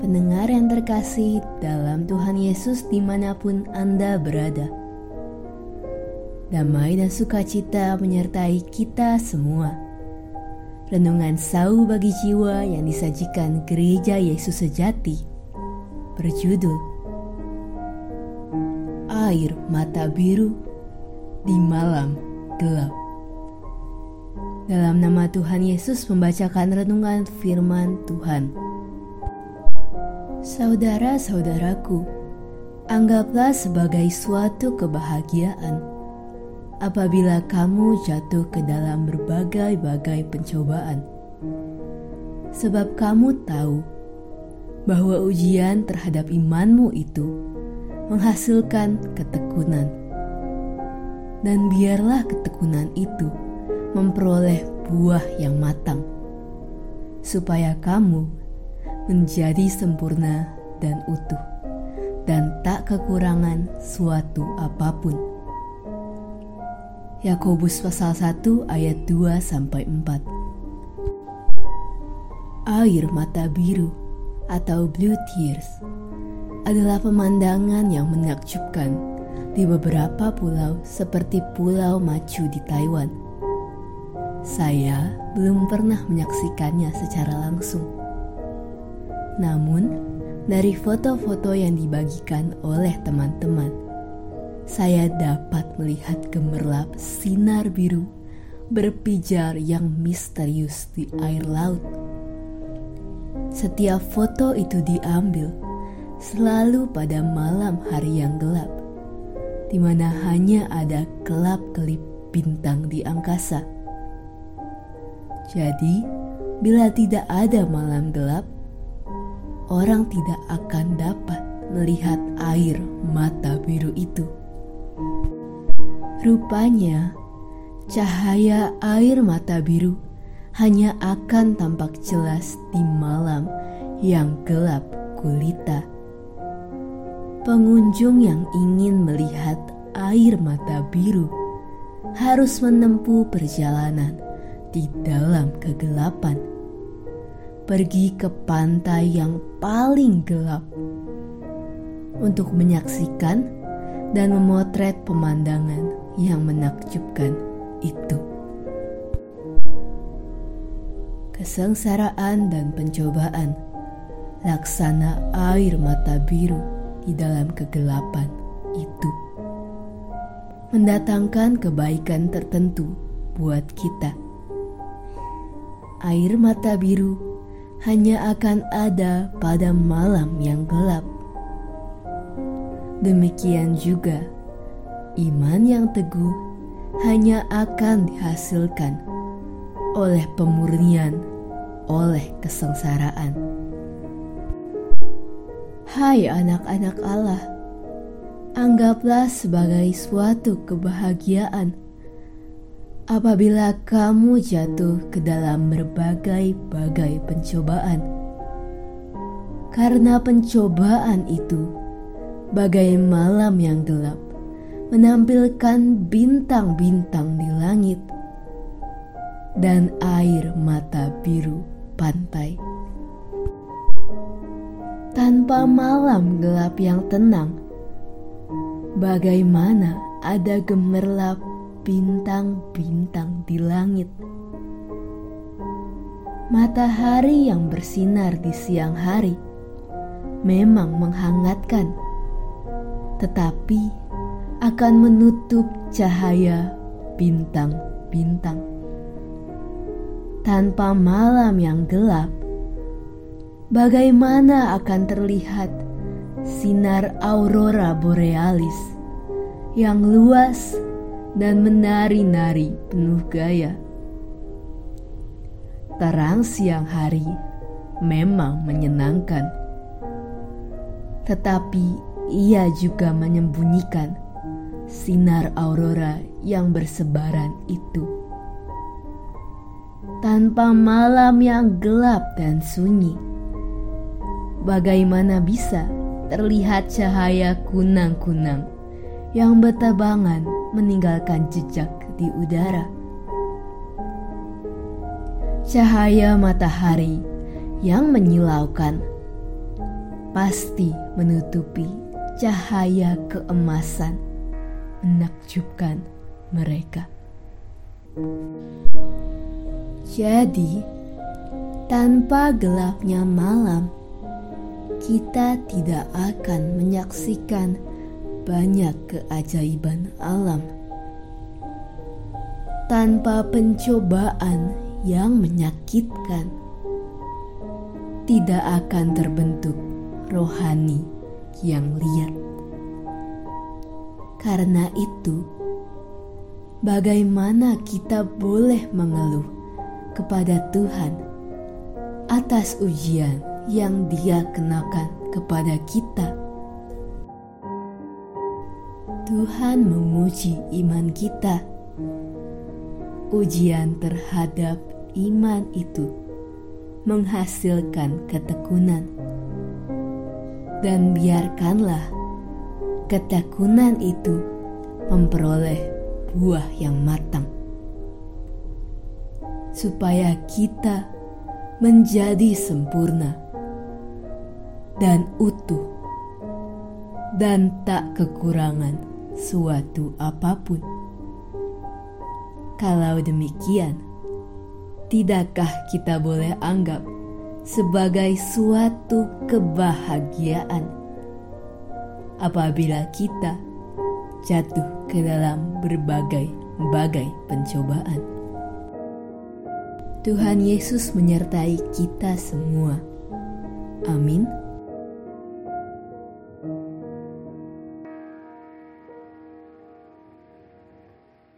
pendengar yang terkasih dalam Tuhan Yesus di mana pun Anda berada. Damai dan sukacita menyertai kita semua. Renungan sau bagi jiwa yang disajikan gereja Yesus sejati berjudul Air Mata Biru di Malam Gelap. Dalam nama Tuhan Yesus membacakan renungan firman Tuhan. Saudara-saudaraku, anggaplah sebagai suatu kebahagiaan apabila kamu jatuh ke dalam berbagai-bagai pencobaan. Sebab kamu tahu bahwa ujian terhadap imanmu itu menghasilkan ketekunan. Dan biarlah ketekunan itu memperoleh buah yang matang, supaya kamu menjadi sempurna dan utuh, dan tak kekurangan suatu apa pun. Yakobus pasal 1 ayat 2 sampai 4. Air mata biru atau blue tears adalah pemandangan yang menakjubkan di beberapa pulau seperti Pulau Machu di Taiwan. Saya belum pernah menyaksikannya secara langsung namun, dari foto-foto yang dibagikan oleh teman-teman, saya dapat melihat gemerlap sinar biru berpijar yang misterius di air laut. Setiap foto itu diambil selalu pada malam hari yang gelap, di mana hanya ada kelap-kelip bintang di angkasa. Jadi, bila tidak ada malam gelap, orang tidak akan dapat melihat air mata biru itu. Rupanya, cahaya air mata biru hanya akan tampak jelas di malam yang gelap gulita. Pengunjung yang ingin melihat air mata biru harus menempuh perjalanan di dalam kegelapan pergi ke pantai yang paling gelap untuk menyaksikan dan memotret pemandangan yang menakjubkan itu. Kesengsaraan dan pencobaan laksana air mata biru di dalam kegelapan itu mendatangkan kebaikan tertentu buat kita. Air mata biru hanya akan ada pada malam yang gelap. Demikian juga, iman yang teguh hanya akan dihasilkan oleh pemurnian, oleh kesengsaraan. Hai anak-anak Allah, anggaplah sebagai suatu kebahagiaan apabila kamu jatuh ke dalam berbagai-bagai pencobaan. Karena pencobaan itu, bagai malam yang gelap, menampilkan bintang-bintang di langit dan air mata biru pantai. Tanpa malam gelap yang tenang, bagaimana ada gemerlap bintang-bintang di langit. Matahari yang bersinar di siang hari memang menghangatkan, tetapi akan menutup cahaya bintang-bintang. Tanpa malam yang gelap, bagaimana akan terlihat sinar aurora borealis yang luas dan menari-nari penuh gaya. Terang siang hari memang menyenangkan, tetapi ia juga menyembunyikan sinar aurora yang bersebaran itu. Tanpa malam yang gelap dan sunyi, bagaimana bisa terlihat cahaya kunang-kunang yang bertebangan meninggalkan jejak di udara. Cahaya matahari yang menyilaukan pasti menutupi cahaya keemasan menakjubkan mereka. Jadi, tanpa gelapnya malam, kita tidak akan menyaksikan banyak keajaiban alam. Tanpa pencobaan yang menyakitkan, tidak akan terbentuk rohani yang liar. Karena itu, bagaimana kita boleh mengeluh kepada Tuhan atas ujian yang Dia kenakan kepada kita. Tuhan menguji iman kita. Ujian terhadap iman itu menghasilkan ketekunan, dan biarkanlah ketekunan itu memperoleh buah yang matang, supaya kita menjadi sempurna dan utuh, dan tak kekurangan suatu apa pun. Kalau demikian, tidakkah kita boleh anggap sebagai suatu kebahagiaan apabila kita jatuh ke dalam berbagai-bagai pencobaan? Tuhan Yesus menyertai kita semua. Amin.